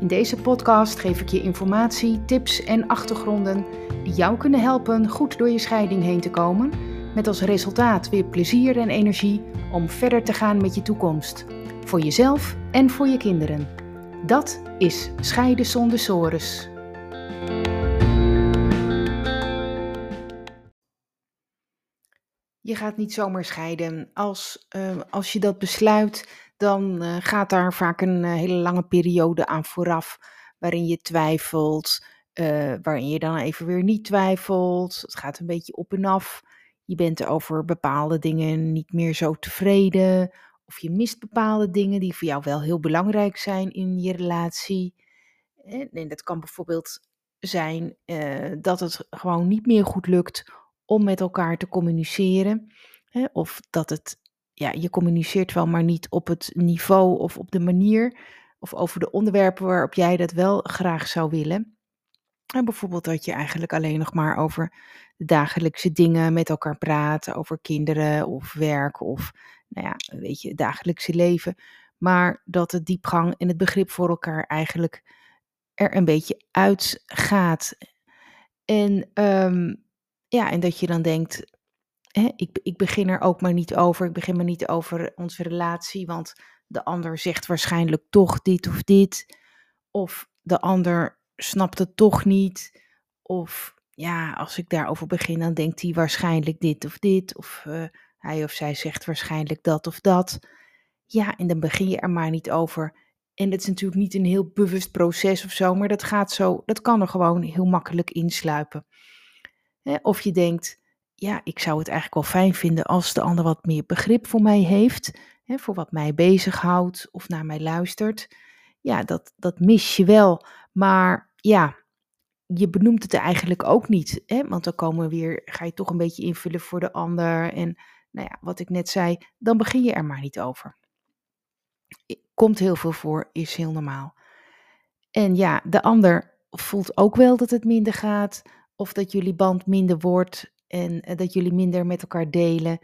In deze podcast geef ik je informatie, tips en achtergronden die jou kunnen helpen goed door je scheiding heen te komen, met als resultaat weer plezier en energie om verder te gaan met je toekomst, voor jezelf en voor je kinderen. Dat is Scheiden zonder sores. Je gaat niet zomaar scheiden. Als, uh, als je dat besluit, dan uh, gaat daar vaak een uh, hele lange periode aan vooraf. Waarin je twijfelt, waarin je dan even weer niet twijfelt. Het gaat een beetje op en af. Je bent over bepaalde dingen niet meer zo tevreden. Of je mist bepaalde dingen die voor jou wel heel belangrijk zijn in je relatie. En dat kan bijvoorbeeld zijn dat het gewoon niet meer goed lukt om met elkaar te communiceren. Hè, of dat het, ja, je communiceert wel, maar niet op het niveau of op de manier. Of over de onderwerpen waarop jij dat wel graag zou willen. En bijvoorbeeld dat je eigenlijk alleen nog maar over de dagelijkse dingen met elkaar praat. Over kinderen of werk of, nou ja, weet je, dagelijkse leven. Maar dat de diepgang en het begrip voor elkaar eigenlijk er een beetje uitgaat. En um, ja, en dat je dan denkt, hè, ik, ik begin er ook maar niet over. Ik begin maar niet over onze relatie, want de ander zegt waarschijnlijk toch dit of dit. Of de ander snapt het toch niet. Of ja, als ik daarover begin, dan denkt hij waarschijnlijk dit of dit. Of uh, hij of zij zegt waarschijnlijk dat of dat. Ja, en dan begin je er maar niet over. En dat is natuurlijk niet een heel bewust proces of zo, maar dat gaat zo, dat kan er gewoon heel makkelijk insluipen. Of je denkt, ja, ik zou het eigenlijk wel fijn vinden als de ander wat meer begrip voor mij heeft, hè, voor wat mij bezighoudt of naar mij luistert. Ja, dat, dat mis je wel. Maar ja, je benoemt het eigenlijk ook niet. Hè? Want dan komen weer, ga je toch een beetje invullen voor de ander. En nou ja, wat ik net zei, dan begin je er maar niet over. Komt heel veel voor, is heel normaal. En ja, de ander voelt ook wel dat het minder gaat of dat jullie band minder wordt en eh, dat jullie minder met elkaar delen.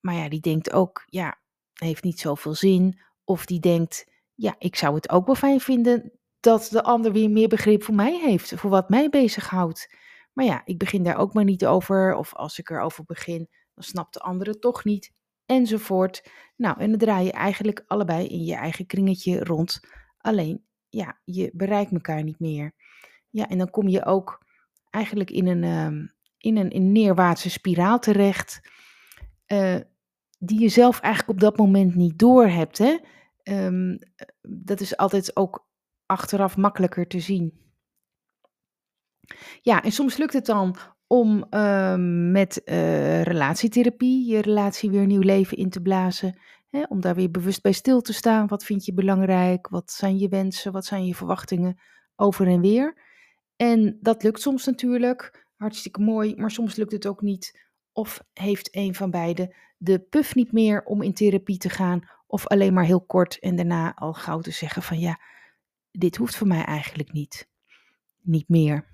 Maar ja, die denkt ook, ja, heeft niet zoveel zin. Of die denkt, ja, ik zou het ook wel fijn vinden dat de ander weer meer begrip voor mij heeft, voor wat mij bezighoudt. Maar ja, ik begin daar ook maar niet over. Of als ik erover begin, dan snapt de ander het toch niet. Enzovoort. Nou, en dan draai je eigenlijk allebei in je eigen kringetje rond. Alleen, ja, je bereikt elkaar niet meer. Ja, en dan kom je ook eigenlijk in een, uh, in een, neerwaartse spiraal terecht. Uh, die je zelf eigenlijk op dat moment niet door hebt. Hè? Um, dat is altijd ook achteraf makkelijker te zien. Ja, en soms lukt het dan om uh, met uh, relatietherapie je relatie weer nieuw leven in te blazen. Hè, om daar weer bewust bij stil te staan. Wat vind je belangrijk? Wat zijn je wensen? Wat zijn je verwachtingen over en weer? En dat lukt soms natuurlijk, hartstikke mooi, maar soms lukt het ook niet. Of heeft een van beiden de puff niet meer om in therapie te gaan, of alleen maar heel kort en daarna al gauw te zeggen van ja, dit hoeft voor mij eigenlijk niet. Niet meer.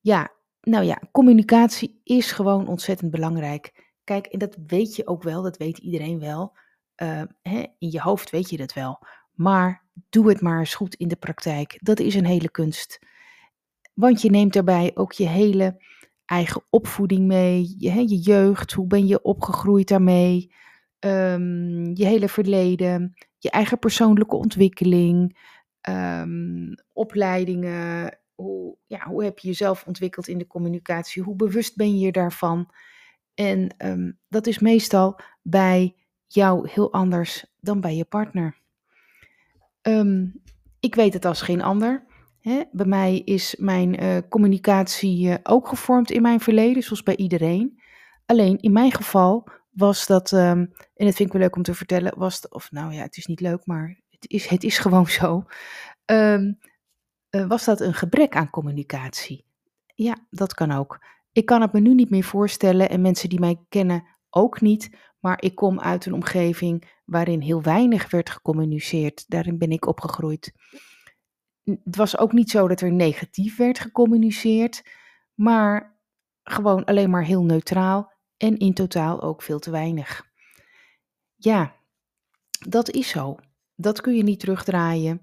Ja, nou ja, communicatie is gewoon ontzettend belangrijk. Kijk, en dat weet je ook wel, dat weet iedereen wel. Uh, hè, in je hoofd weet je dat wel. Maar doe het maar eens goed in de praktijk. Dat is een hele kunst. Want je neemt daarbij ook je hele eigen opvoeding mee, je, je jeugd, hoe ben je opgegroeid daarmee, um, je hele verleden, je eigen persoonlijke ontwikkeling, um, opleidingen, hoe, ja, hoe heb je jezelf ontwikkeld in de communicatie, hoe bewust ben je daarvan. En um, dat is meestal bij jou heel anders dan bij je partner. ik weet het als geen ander. Hè, bij mij is mijn uh, communicatie uh, ook gevormd in mijn verleden, zoals bij iedereen. Alleen in mijn geval was dat, um, en dat vind ik wel leuk om te vertellen, was, het, of nou ja, het is niet leuk, maar het is, het is gewoon zo. Um, eh, was dat een gebrek aan communicatie? Ja, dat kan ook. Ik kan het me nu niet meer voorstellen en mensen die mij kennen ook niet, maar ik kom uit een omgeving waarin heel weinig werd gecommuniceerd. Daarin ben ik opgegroeid. Het was ook niet zo dat er negatief werd gecommuniceerd, maar gewoon alleen maar heel neutraal en in totaal ook veel te weinig. Ja, dat is zo. Dat kun je niet terugdraaien.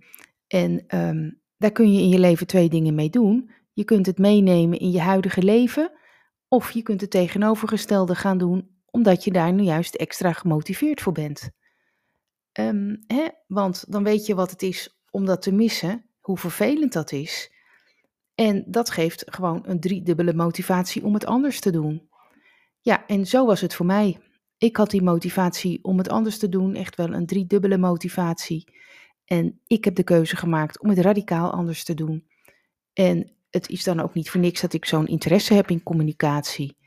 En ehm, daar kun je in je leven twee dingen mee doen. Je kunt het meenemen in je huidige leven, of je kunt het tegenovergestelde gaan doen, omdat je daar nu juist extra gemotiveerd voor bent. Ehm, hè? Want dan weet je wat het is om dat te missen, hoe vervelend dat is. En dat geeft gewoon een driedubbele motivatie om het anders te doen. Ja, en zo was het voor mij. Ik had die motivatie om het anders te doen, echt wel een driedubbele motivatie. En ik heb de keuze gemaakt om het radicaal anders te doen. En het is dan ook niet voor niks dat ik zo'n interesse heb in communicatie.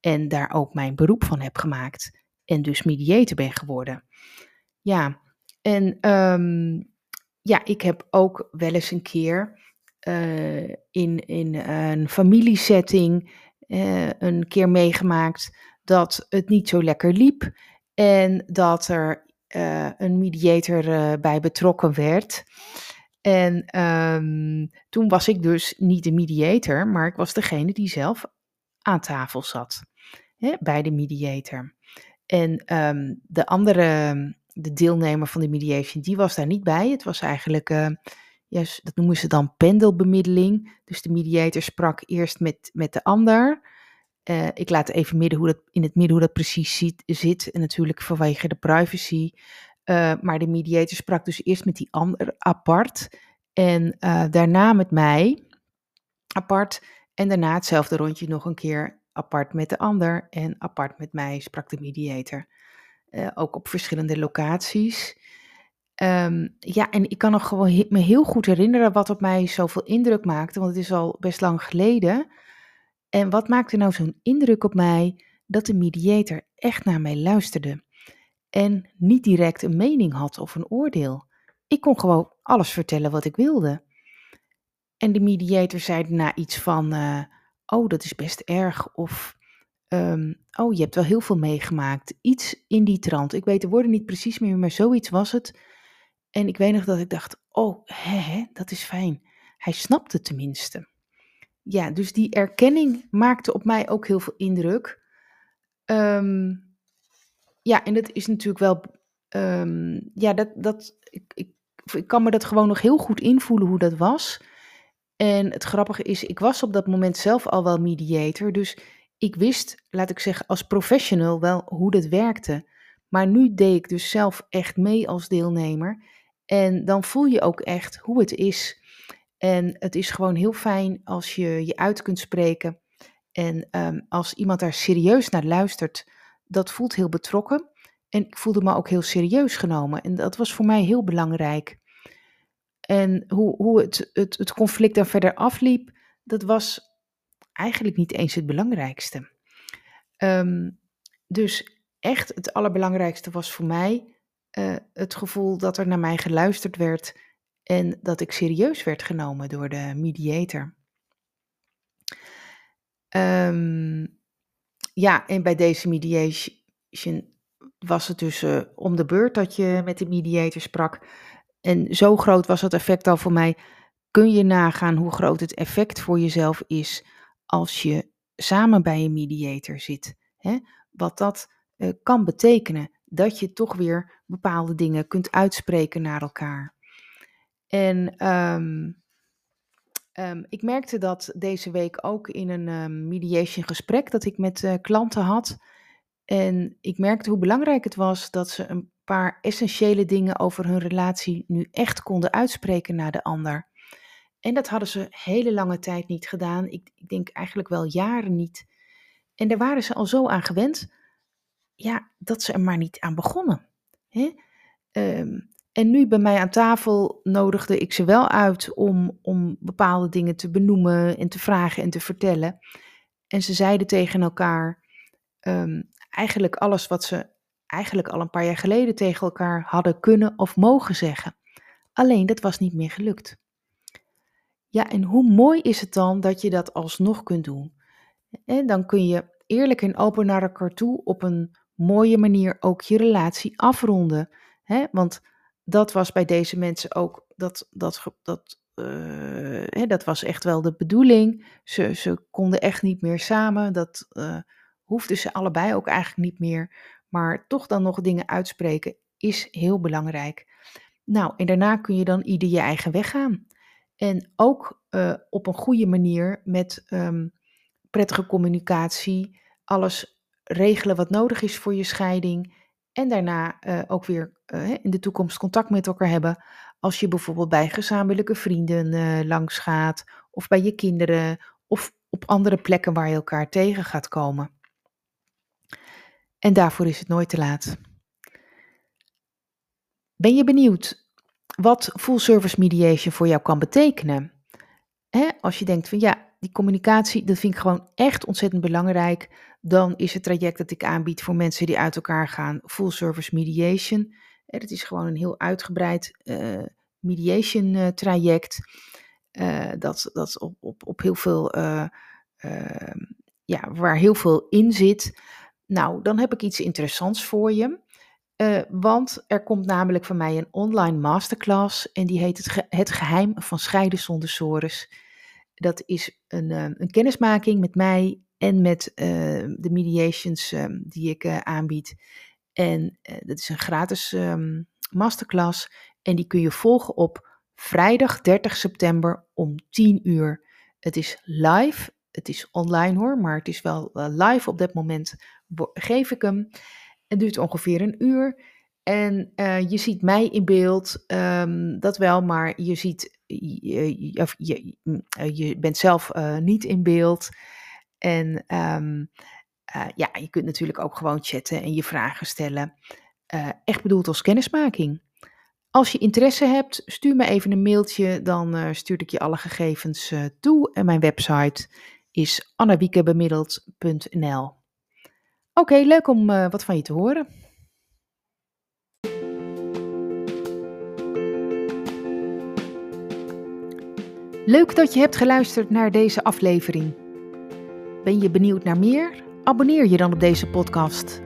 En daar ook mijn beroep van heb gemaakt. En dus mediator ben geworden. Ja, en ehm, ja, ik heb ook wel eens een keer uh, in, in een familiesetting uh, een keer meegemaakt dat het niet zo lekker liep. En dat er uh, een mediator bij betrokken werd. En um, toen was ik dus niet de mediator, maar ik was degene die zelf aan tafel zat hè, bij de mediator. En um, de andere, de deelnemer van de mediation, die was daar niet bij. Het was eigenlijk, uh, ja, dat noemen ze dan pendelbemiddeling. Dus de mediator sprak eerst met, met de ander. Uh, ik laat even midden hoe dat, in het midden hoe dat precies zit. En natuurlijk vanwege de privacy. Uh, maar de mediator sprak dus eerst met die ander apart. En daarna met mij apart. En daarna hetzelfde rondje nog een keer apart met de ander. En apart met mij sprak de mediator. Uh, ook op verschillende locaties. Um, ja, en ik kan nog gewoon me heel goed herinneren wat op mij zoveel indruk maakte. Want het is al best lang geleden. En wat maakte nou zo'n indruk op mij? Dat de mediator echt naar mij luisterde en niet direct een mening had of een oordeel. Ik kon gewoon alles vertellen wat ik wilde. En de mediator zei daarna iets van: uh, Oh, dat is best erg. Of um, Oh, je hebt wel heel veel meegemaakt. Iets in die trant. Ik weet de woorden niet precies meer, maar zoiets was het. En ik weet nog dat ik dacht: Oh, hè, dat is fijn. Hij snapte tenminste. Ja, dus die erkenning maakte op mij ook heel veel indruk. Um, ja, en dat is natuurlijk wel. Um, ja, dat, dat, ik, ik, ik kan me dat gewoon nog heel goed invoelen hoe dat was. En het grappige is, ik was op dat moment zelf al wel mediator. Dus ik wist, laat ik zeggen, als professional wel hoe dat werkte. Maar nu deed ik dus zelf echt mee als deelnemer. En dan voel je ook echt hoe het is. En het is gewoon heel fijn als je je uit kunt spreken. En um, als iemand daar serieus naar luistert, dat voelt heel betrokken. En ik voelde me ook heel serieus genomen. En dat was voor mij heel belangrijk. En hoe, hoe het, het, het conflict dan verder afliep, dat was eigenlijk niet eens het belangrijkste. Um, dus echt het allerbelangrijkste was voor mij uh, het gevoel dat er naar mij geluisterd werd en dat ik serieus werd genomen door de mediator. Um, ja, en bij deze mediation was het dus uh, om de beurt dat je met de mediator sprak. En zo groot was het effect al voor mij. Kun je nagaan hoe groot het effect voor jezelf is als je samen bij een mediator zit? Hè? Wat dat uh, kan betekenen. Dat je toch weer bepaalde dingen kunt uitspreken naar elkaar. En um, Um, ik merkte dat deze week ook in een um, mediation gesprek dat ik met uh, klanten had. En ik merkte hoe belangrijk het was dat ze een paar essentiële dingen over hun relatie nu echt konden uitspreken naar de ander. En dat hadden ze hele lange tijd niet gedaan. Ik, ik denk eigenlijk wel jaren niet. En daar waren ze al zo aan gewend, ja, dat ze er maar niet aan begonnen. Hè? Um, en nu bij mij aan tafel nodigde ik ze wel uit om, om bepaalde dingen te benoemen en te vragen en te vertellen. En ze zeiden tegen elkaar um, eigenlijk alles wat ze eigenlijk al een paar jaar geleden tegen elkaar hadden kunnen of mogen zeggen. Alleen dat was niet meer gelukt. Ja, en hoe mooi is het dan dat je dat alsnog kunt doen? En dan kun je eerlijk en open naar elkaar toe op een mooie manier ook je relatie afronden. Hè? Want dat was bij deze mensen ook, dat, dat, dat, uh, hè, dat was echt wel de bedoeling. Ze, ze konden echt niet meer samen. Dat uh, hoefden ze allebei ook eigenlijk niet meer. Maar toch dan nog dingen uitspreken is heel belangrijk. Nou, en daarna kun je dan ieder je eigen weg gaan. En ook uh, op een goede manier met um, prettige communicatie, alles regelen wat nodig is voor je scheiding. En daarna uh, ook weer uh, in de toekomst contact met elkaar hebben. Als je bijvoorbeeld bij gezamenlijke vrienden langs gaat, of bij je kinderen, of op andere plekken waar je elkaar tegen gaat komen. En daarvoor is het nooit te laat. Ben je benieuwd wat full service mediation voor jou kan betekenen? Hè, als je denkt van ja, die communicatie, dat vind ik gewoon echt ontzettend belangrijk. Dan is het traject dat ik aanbied voor mensen die uit elkaar gaan full service mediation. Het is gewoon een heel uitgebreid uh, mediation uh, traject. Uh, dat dat op, op, op heel veel, ja, waar heel veel in zit. Nou, dan heb ik iets interessants voor je. Want er komt namelijk van mij een online masterclass en die heet Het, het Geheim van Scheiden zonder sores. Dat is een, uh, een kennismaking met mij en met uh, de mediations die ik aanbied. En dat is een gratis um, masterclass. En die kun je volgen op vrijdag 30 september om 10 uur. Het is live. Het is online hoor, maar het is wel live op dat moment. Geef ik hem. Het duurt ongeveer een uur. En uh, je ziet mij in beeld, um, dat wel, maar je ziet, je, je, je bent zelf uh, niet in beeld. En uh, ja, je kunt natuurlijk ook gewoon chatten en je vragen stellen. echt bedoeld als kennismaking. Als je interesse hebt, stuur me even een mailtje, dan stuur ik je alle gegevens toe. En mijn website is annawiekebemiddeld.nl. Oké, leuk om wat van je te horen. Leuk dat je hebt geluisterd naar deze aflevering. Ben je benieuwd naar meer? Abonneer je dan op deze podcast.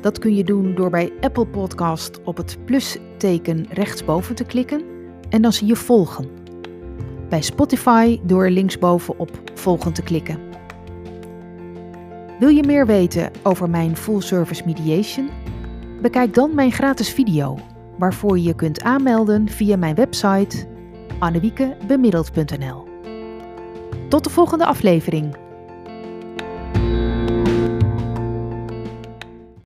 Dat kun je doen door bij Apple Podcast op het plusteken rechtsboven te klikken en dan zie je volgen. Bij Spotify door linksboven op volgen te klikken. Wil je meer weten over mijn full service mediation? Bekijk dan mijn gratis video, waarvoor je je kunt aanmelden via mijn website annewiekebemiddeld.nl. Tot de volgende aflevering.